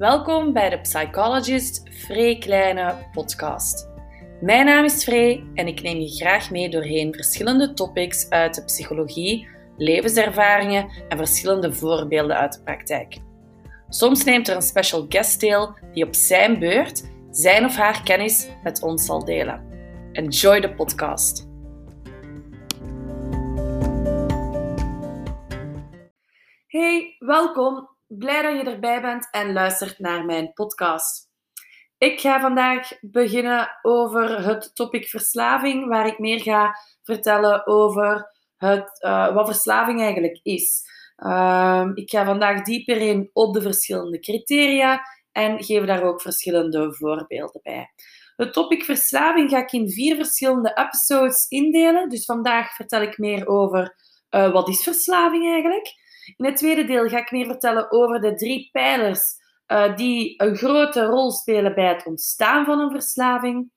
Welkom bij de Psychologist Free Kleine podcast. Mijn naam is Free en ik neem je graag mee doorheen verschillende topics uit de psychologie, levenservaringen en verschillende voorbeelden uit de praktijk. Soms neemt er een special guest deel die op zijn beurt zijn of haar kennis met ons zal delen. Enjoy de podcast. Hey, welkom. Blij dat je erbij bent en luistert naar mijn podcast. Ik ga vandaag beginnen over het topic verslaving, waar ik meer ga vertellen over het, uh, wat verslaving eigenlijk is. Uh, ik ga vandaag dieper in op de verschillende criteria en geef daar ook verschillende voorbeelden bij. Het topic verslaving ga ik in vier verschillende episodes indelen. Dus vandaag vertel ik meer over uh, wat is verslaving eigenlijk. In het tweede deel ga ik meer vertellen over de drie pijlers uh, die een grote rol spelen bij het ontstaan van een verslaving.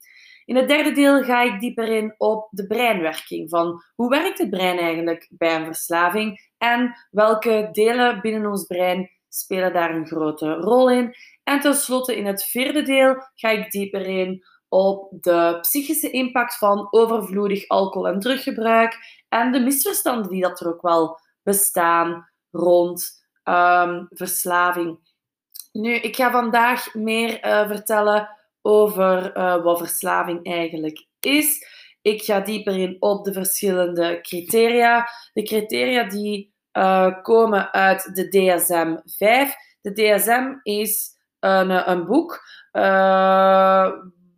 In het derde deel ga ik dieper in op de breinwerking. Van hoe werkt het brein eigenlijk bij een verslaving en welke delen binnen ons brein spelen daar een grote rol in. En tenslotte in het vierde deel ga ik dieper in op de psychische impact van overvloedig alcohol- en druggebruik en de misverstanden die dat er ook wel bestaan rond um, verslaving. Nu, ik ga vandaag meer uh, vertellen over uh, wat verslaving eigenlijk is. Ik ga dieper in op de verschillende criteria. De criteria die uh, komen uit de DSM-5. De DSM is een, een boek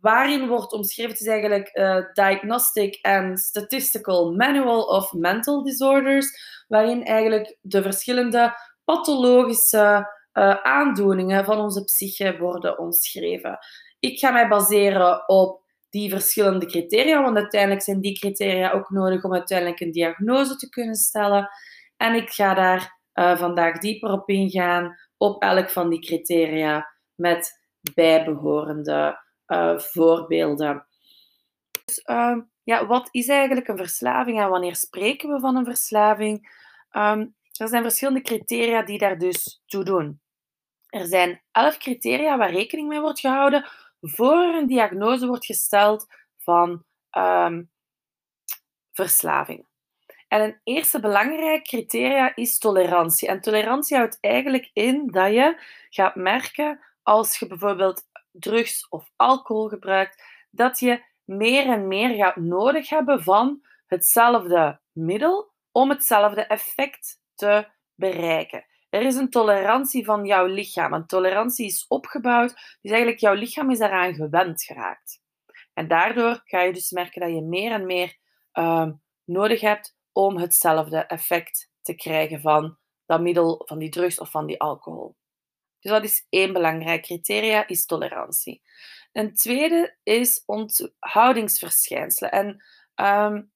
waarin wordt omschreven, is eigenlijk Diagnostic and Statistical Manual of Mental Disorders waarin eigenlijk de verschillende pathologische uh, aandoeningen van onze psyche worden omschreven. Ik ga mij baseren op die verschillende criteria, want uiteindelijk zijn die criteria ook nodig om uiteindelijk een diagnose te kunnen stellen. En ik ga daar uh, vandaag dieper op ingaan, op elk van die criteria, met bijbehorende uh, voorbeelden. Dus, ja, wat is eigenlijk een verslaving en wanneer spreken we van een verslaving? Um, er zijn verschillende criteria die daar dus toe doen. Er zijn elf criteria waar rekening mee wordt gehouden voor een diagnose wordt gesteld van um, verslaving. En een eerste belangrijk criteria is tolerantie. En tolerantie houdt eigenlijk in dat je gaat merken als je bijvoorbeeld drugs of alcohol gebruikt, dat je meer en meer gaat nodig hebben van hetzelfde middel om hetzelfde effect te bereiken. Er is een tolerantie van jouw lichaam. Een tolerantie is opgebouwd, dus eigenlijk jouw lichaam is daaraan gewend geraakt. En daardoor ga je dus merken dat je meer en meer uh, nodig hebt om hetzelfde effect te krijgen van dat middel, van die drugs of van die alcohol. Dus dat is één belangrijk criteria, is tolerantie. Een tweede is onthoudingsverschijnselen. En um,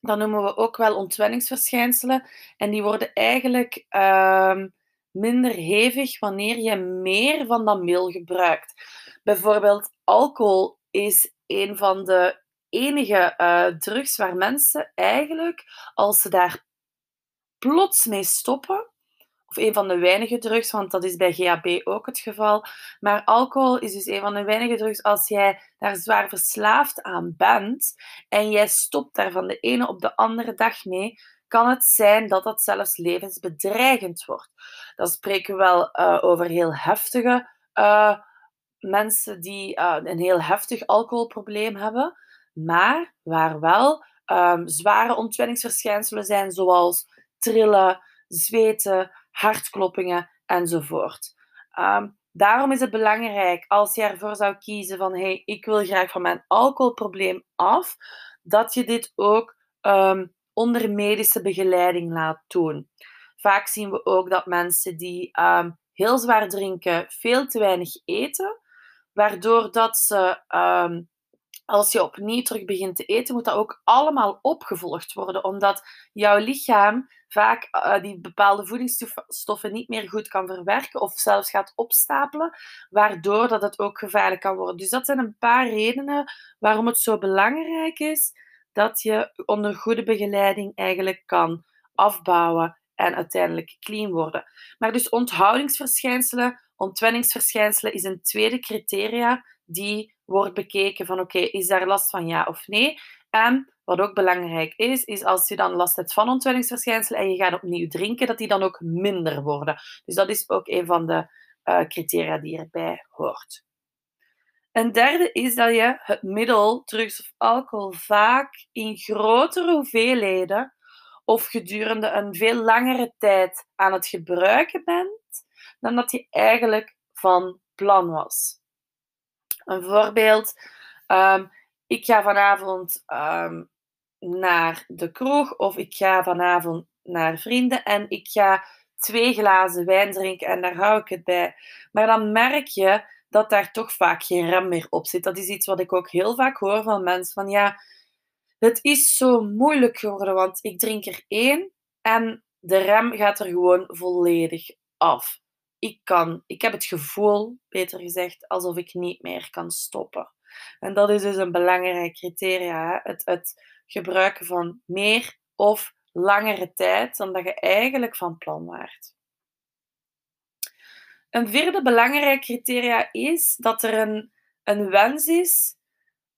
dat noemen we ook wel ontwenningsverschijnselen. En die worden eigenlijk uh, minder hevig wanneer je meer van dat middel gebruikt. Bijvoorbeeld alcohol is een van de enige uh, drugs waar mensen eigenlijk, als ze daar plots mee stoppen, of een van de weinige drugs, want dat is bij GHB ook het geval. Maar alcohol is dus een van de weinige drugs als jij daar zwaar verslaafd aan bent en jij stopt daar van de ene op de andere dag mee, kan het zijn dat dat zelfs levensbedreigend wordt. Dan spreken we wel uh, over heel heftige uh, mensen die uh, een heel heftig alcoholprobleem hebben, maar waar wel um, zware ontwenningsverschijnselen zijn, zoals trillen, zweten, hartkloppingen enzovoort. Um, daarom is het belangrijk als je ervoor zou kiezen van hey, ik wil graag van mijn alcoholprobleem af, dat je dit ook um, onder medische begeleiding laat doen. Vaak zien we ook dat mensen die um, heel zwaar drinken, veel te weinig eten, waardoor dat ze als je opnieuw terug begint te eten, moet dat ook allemaal opgevolgd worden, omdat jouw lichaam vaak uh, die bepaalde voedingsstoffen niet meer goed kan verwerken of zelfs gaat opstapelen, waardoor dat het ook gevaarlijk kan worden. Dus dat zijn een paar redenen waarom het zo belangrijk is dat je onder goede begeleiding eigenlijk kan afbouwen en uiteindelijk clean worden. Maar dus onthoudingsverschijnselen, ontwenningsverschijnselen is een tweede criteria die wordt bekeken van oké, is daar last van ja of nee? En wat ook belangrijk is, is als je dan last hebt van ontwenningsverschijnselen en je gaat opnieuw drinken, dat die dan ook minder worden. Dus dat is ook een van de uh, criteria die erbij hoort. Een derde is dat je het middel, drugs of alcohol, vaak in grotere hoeveelheden of gedurende een veel langere tijd aan het gebruiken bent dan dat je eigenlijk van plan was. Een voorbeeld, um, ik ga vanavond um, naar de kroeg of ik ga vanavond naar vrienden en ik ga twee glazen wijn drinken en daar hou ik het bij. Maar dan merk je dat daar toch vaak geen rem meer op zit. Dat is iets wat ik ook heel vaak hoor van mensen van ja, het is zo moeilijk geworden, want ik drink er één en de rem gaat er gewoon volledig af. Ik kan, ik heb het gevoel, beter gezegd, alsof ik niet meer kan stoppen. En dat is dus een belangrijk criteria. Het, het gebruiken van meer of langere tijd dan dat je eigenlijk van plan waart. Een vierde belangrijk criteria is dat er een, een wens is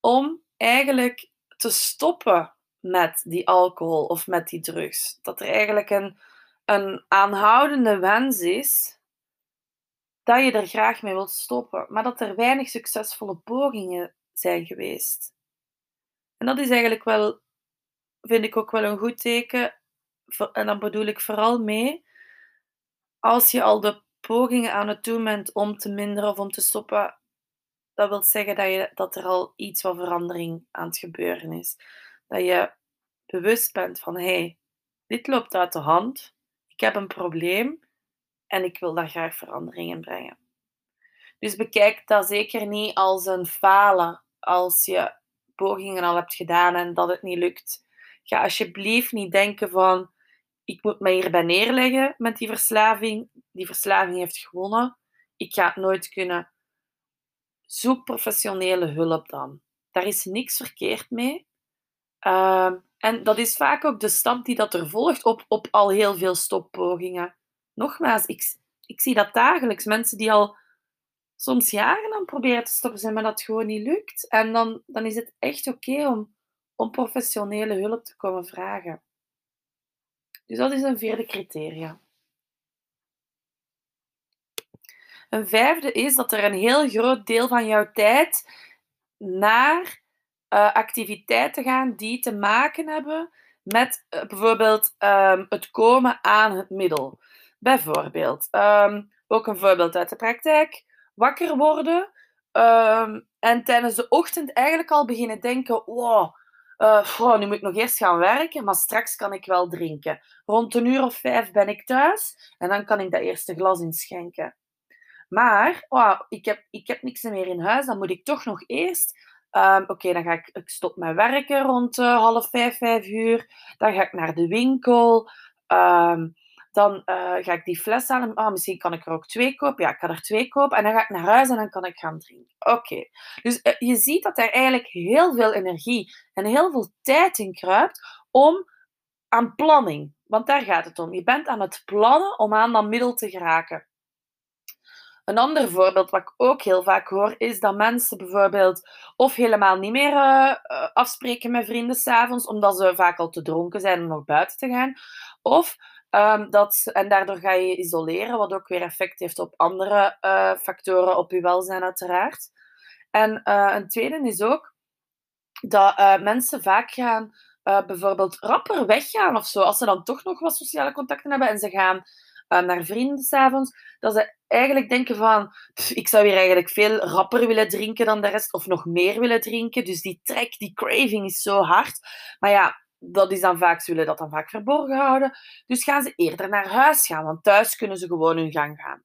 om eigenlijk te stoppen met die alcohol of met die drugs. Dat er eigenlijk een, een aanhoudende wens is dat je er graag mee wilt stoppen, maar dat er weinig succesvolle pogingen zijn geweest. En dat is eigenlijk wel, vind ik ook wel een goed teken. En dan bedoel ik vooral mee, als je al de pogingen aan het doen bent om te minderen of om te stoppen, dat wil zeggen dat, je, dat er al iets van verandering aan het gebeuren is. Dat je bewust bent van, hé, hey, dit loopt uit de hand, ik heb een probleem en ik wil daar graag verandering in brengen. Dus bekijk dat zeker niet als een falen als je pogingen al hebt gedaan en dat het niet lukt. Ga alsjeblieft niet denken van, ik moet me hierbij neerleggen met die verslaving. Die verslaving heeft gewonnen. Ik ga het nooit kunnen. Zoek professionele hulp dan. Daar is niks verkeerd mee. Ehm, en dat is vaak ook de stap die dat er volgt op, op al heel veel stoppogingen. Nogmaals, ik, ik zie dat dagelijks. Mensen die al soms jaren aan proberen te stoppen zijn, maar dat gewoon niet lukt. En dan, dan is het echt oké om, om professionele hulp te komen vragen. Dus dat is een vierde criteria. Een vijfde is dat er een heel groot deel van jouw tijd naar uh, activiteiten gaan die te maken hebben met uh, bijvoorbeeld um, het komen aan het middel. Bijvoorbeeld, um, ook een voorbeeld uit de praktijk, wakker worden um, en tijdens de ochtend eigenlijk al beginnen denken, wow, uh, nu moet ik nog eerst gaan werken, maar straks kan ik wel drinken. Rond een uur of vijf ben ik thuis en dan kan ik dat eerste glas inschenken. Maar oh, ik, heb, ik heb niks meer in huis, dan moet ik toch nog eerst. Um, Oké, dan ga ik, ik stop mijn werken rond uh, half vijf, vijf uur. Dan ga ik naar de winkel. Um, dan uh, ga ik die fles halen. Oh, misschien kan ik er ook twee kopen. Ja, ik kan er twee kopen. En dan ga ik naar huis en dan kan ik gaan drinken. Oké. Dus uh, je ziet dat er eigenlijk heel veel energie en heel veel tijd in kruipt om aan planning. Want daar gaat het om. Je bent aan het plannen om aan dat middel te geraken. Een ander voorbeeld wat ik ook heel vaak hoor, is dat mensen bijvoorbeeld of helemaal niet meer uh, afspreken met vrienden s'avonds, omdat ze vaak al te dronken zijn om nog buiten te gaan. Of Um, dat, en daardoor ga je isoleren, wat ook weer effect heeft op andere uh, factoren op je welzijn, uiteraard. En uh, een tweede is ook dat uh, mensen vaak gaan bijvoorbeeld rapper weggaan of zo, als ze dan toch nog wat sociale contacten hebben en ze gaan naar vrienden s'avonds, dat ze eigenlijk denken van, ik zou hier eigenlijk veel rapper willen drinken dan de rest, of nog meer willen drinken. Dus die trek, die craving is zo hard. Maar ja, dat is dan vaak, ze willen dat dan vaak verborgen houden. Dus gaan ze eerder naar huis gaan, want thuis kunnen ze gewoon hun gang gaan.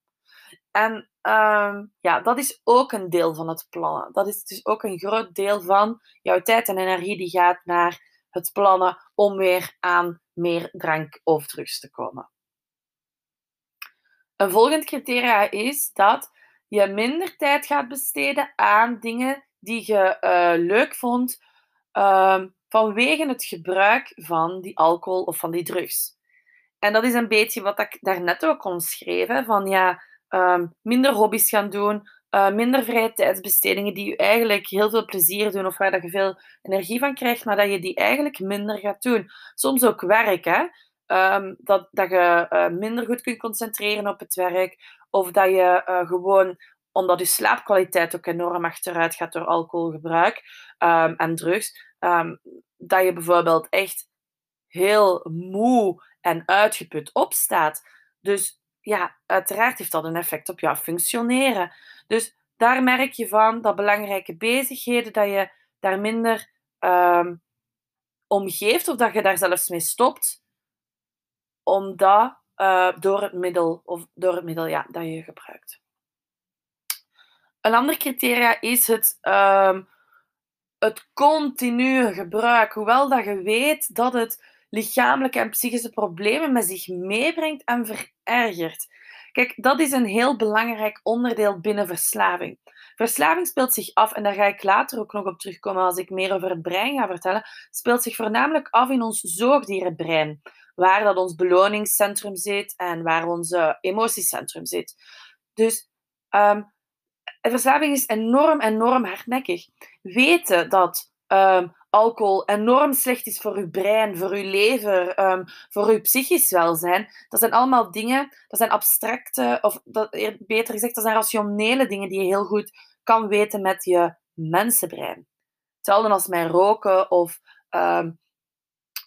En uh, ja, dat is ook een deel van het plannen. Dat is dus ook een groot deel van jouw tijd en energie die gaat naar het plannen om weer aan meer drank of drugs te komen. Een volgend criteria is dat je minder tijd gaat besteden aan dingen die je uh, leuk vond, uh, vanwege het gebruik van die alcohol of van die drugs. en dat is een beetje wat ik daarnet ook omschreef. Hè, van ja, ehm, minder hobby's gaan doen, uh, minder vrije tijdsbestedingen die je eigenlijk heel veel plezier doen of waar dat je veel energie van krijgt, maar dat je die eigenlijk minder gaat doen. Soms ook werk, hè. Um, dat, dat je uh, minder goed kunt concentreren op het werk. Of dat je uh, gewoon, omdat je slaapkwaliteit ook enorm achteruit gaat door alcoholgebruik um, en drugs, um, dat je bijvoorbeeld echt heel moe en uitgeput opstaat. Dus ja, uiteraard heeft dat een effect op jouw functioneren. Dus daar merk je van dat belangrijke bezigheden, dat je daar minder um, om geeft of dat je daar zelfs mee stopt, omdat uh, door het middel, of door het middel ja, dat je gebruikt. Een ander criteria is het, um, het continue gebruik. Hoewel dat je weet dat het lichamelijke en psychische problemen met zich meebrengt en verergert. Kijk, dat is een heel belangrijk onderdeel binnen verslaving. Verslaving speelt zich af, en daar ga ik later ook nog op terugkomen als ik meer over het brein ga vertellen, speelt zich voornamelijk af in ons zoogdierenbrein, waar dat ons beloningscentrum zit en waar ons emotiecentrum zit. Dus um, verslaving is enorm, enorm hardnekkig. Weten dat um, alcohol enorm slecht is voor uw brein, voor uw lever, um, voor uw psychisch welzijn. Dat zijn allemaal dingen, dat zijn abstracte, of dat, beter gezegd, dat zijn rationele dingen die je heel goed kan weten met je mensenbrein. Hetzelfde als met roken of um,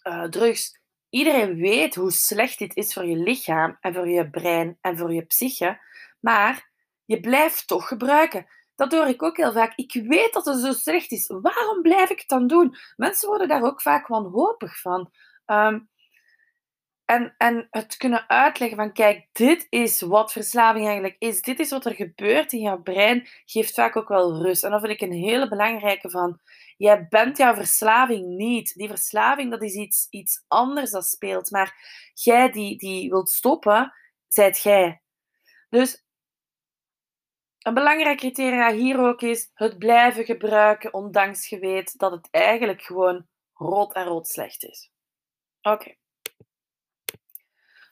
uh, drugs. Iedereen weet hoe slecht dit is voor je lichaam en voor je brein en voor je psyche, maar je blijft toch gebruiken. Dat hoor ik ook heel vaak. Ik weet dat het zo slecht is. Waarom blijf ik het dan doen? Mensen worden daar ook vaak wanhopig van. Um, en, en het kunnen uitleggen van, kijk, dit is wat verslaving eigenlijk is. Dit is wat er gebeurt in jouw brein, geeft vaak ook wel rust. En dat vind ik een hele belangrijke van, jij bent jouw verslaving niet. Die verslaving, dat is iets, iets anders dat speelt. Maar jij die, die wilt stoppen, zijt jij. Dus een belangrijk criteria hier ook is het blijven gebruiken, ondanks je weet dat het eigenlijk gewoon rood en rood slecht is. Oké.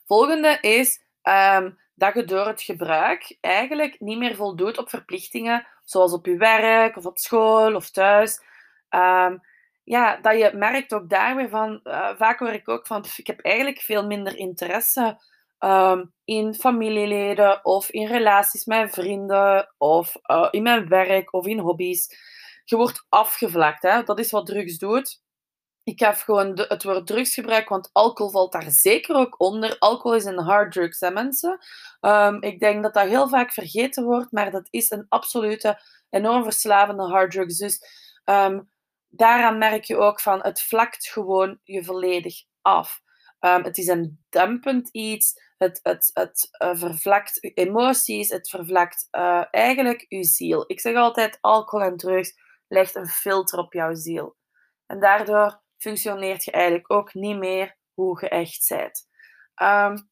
Volgende is um, dat je door het gebruik eigenlijk niet meer voldoet op verplichtingen, zoals op je werk of op school of thuis. Um, ja, dat je merkt ook daar weer van, uh, vaak hoor ik ook van, ik heb eigenlijk veel minder interesse um, in familieleden of in relaties met vrienden of uh, in mijn werk of in hobby's. Je wordt afgevlakt. Hè? Dat is wat drugs doet. Ik heb gewoon het woord drugsgebruik, want alcohol valt daar zeker ook onder. Alcohol is een hard drugs, hè mensen. Um, ik denk dat dat heel vaak vergeten wordt, maar dat is een absolute, enorm verslavende hard drugs. Dus um, daaraan merk je ook van, het vlakt gewoon je volledig af. Um, het is een dempend iets. Het, het, het uh, vervlakt emoties. Het vervlakt uh, eigenlijk uw ziel. Ik zeg altijd, alcohol en drugs legt een filter op jouw ziel. En daardoor functioneert je eigenlijk ook niet meer hoe je echt bent. Um,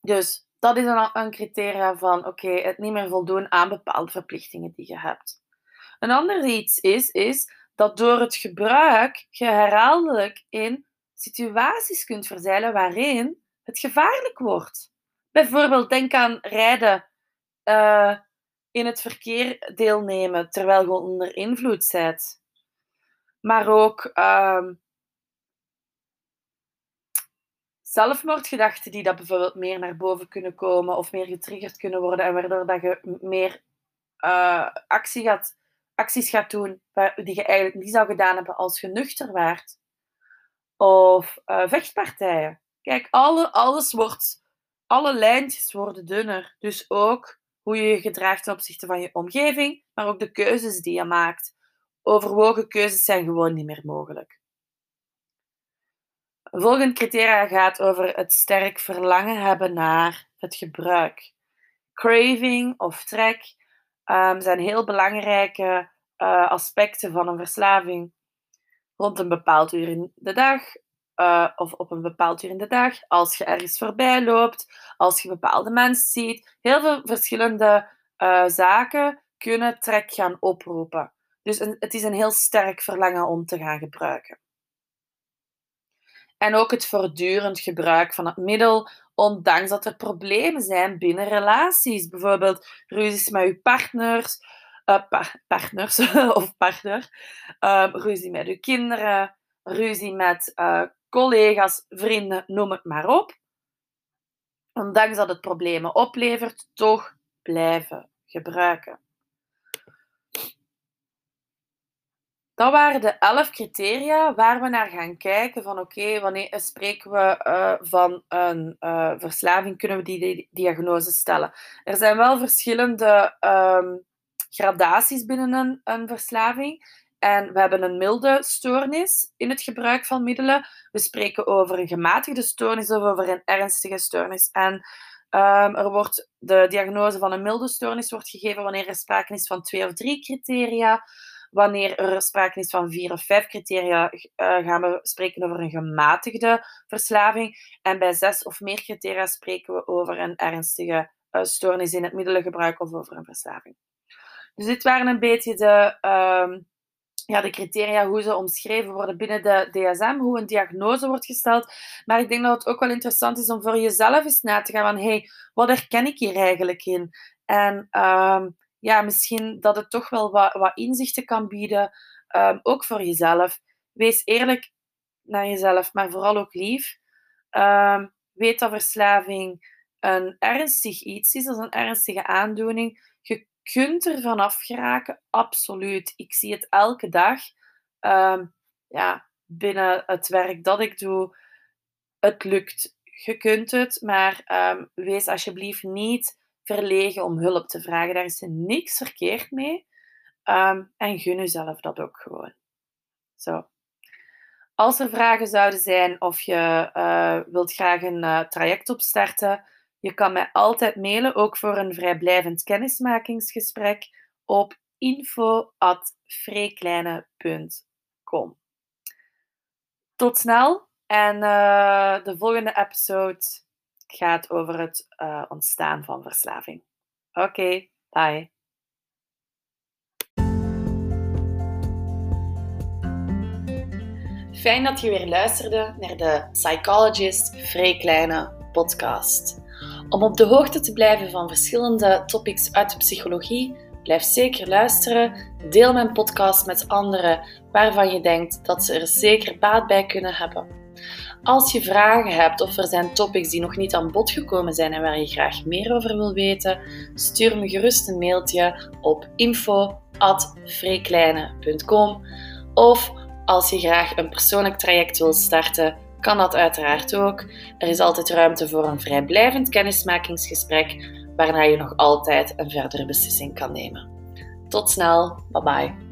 dus dat is een, een criteria van, oké, het niet meer voldoen aan bepaalde verplichtingen die je hebt. Een ander iets is, is dat door het gebruik je herhaaldelijk in situaties kunt verzeilen waarin het gevaarlijk wordt. Bijvoorbeeld, denk aan rijden, uh, in het verkeer deelnemen terwijl je onder invloed bent. Maar ook uh, zelfmoordgedachten die dat bijvoorbeeld meer naar boven kunnen komen of meer getriggerd kunnen worden en waardoor dat je meer uh, actie gaat, acties gaat doen die je eigenlijk niet zou gedaan hebben als je nuchter waart of uh, vechtpartijen. Kijk, alle, alles wordt, alle lijntjes worden dunner. Dus ook hoe je je gedraagt ten opzichte van je omgeving, maar ook de keuzes die je maakt. Overwogen keuzes zijn gewoon niet meer mogelijk. Een volgende criteria gaat over het sterk verlangen hebben naar het gebruik. Craving of trek um, zijn heel belangrijke uh, aspecten van een verslaving rond een bepaald uur in de dag uh, of op een bepaald uur in de dag, als je ergens voorbij loopt, als je bepaalde mensen ziet. Heel veel verschillende uh, zaken kunnen trek gaan oproepen. Dus het is een heel sterk verlangen om te gaan gebruiken. En ook het voortdurend gebruik van het middel, ondanks dat er problemen zijn binnen relaties. Bijvoorbeeld ruzies met uw partners, uh, partners of partner, uh, ruzie met uw kinderen, ruzie met uh, collega's, vrienden, noem het maar op. Ondanks dat het problemen oplevert, toch blijven gebruiken. Dat waren de elf criteria waar we naar gaan kijken van oké, wanneer spreken we uh, van een verslaving, kunnen we die diagnose stellen. Er zijn wel verschillende um, gradaties binnen een, een verslaving. En we hebben een milde stoornis in het gebruik van middelen. We spreken over een gematigde stoornis of over een ernstige stoornis. En um, er wordt de diagnose van een milde stoornis wordt gegeven wanneer er sprake is van twee of drie criteria. Wanneer er sprake is van vier of vijf criteria, uh, gaan we spreken over een gematigde verslaving. En bij zes of meer criteria spreken we over een ernstige uh, stoornis in het middelengebruik of over een verslaving. Dus dit waren een beetje de, um, ja, de criteria hoe ze omschreven worden binnen de DSM, hoe een diagnose wordt gesteld. Maar ik denk dat het ook wel interessant is om voor jezelf eens na te gaan van hey, wat herken ik hier eigenlijk in? En um, ja, misschien dat het toch wel wat, wat inzichten kan bieden, um, ook voor jezelf. Wees eerlijk naar jezelf, maar vooral ook lief. Weet dat verslaving een ernstig iets is, dat is een ernstige aandoening. Je kunt er vanaf geraken, absoluut. Ik zie het elke dag. Um, ja, binnen het werk dat ik doe, het lukt. Je kunt het, maar wees alsjeblieft niet verlegen om hulp te vragen. Daar is niks verkeerd mee. Um, en gun jezelf dat ook gewoon. Zo. Als er vragen zouden zijn of je uh, wilt graag een uh, traject opstarten, je kan mij altijd mailen, ook voor een vrijblijvend kennismakingsgesprek, op info.vreekleine.com. Tot snel en uh, de volgende episode gaat over het uh, ontstaan van verslaving. Oké, bye. Fijn dat je weer luisterde naar de Psychologist Vrij Kleine podcast. Om op de hoogte te blijven van verschillende topics uit de psychologie, blijf zeker luisteren. Deel mijn podcast met anderen waarvan je denkt dat ze er zeker baat bij kunnen hebben. Als je vragen hebt of er zijn topics die nog niet aan bod gekomen zijn en waar je graag meer over wil weten, stuur me gerust een mailtje op info.vreekleine.com of als je graag een persoonlijk traject wilt starten, kan dat uiteraard ook. Er is altijd ruimte voor een vrijblijvend kennismakingsgesprek, waarna je nog altijd een verdere beslissing kan nemen. Tot snel, bye bye.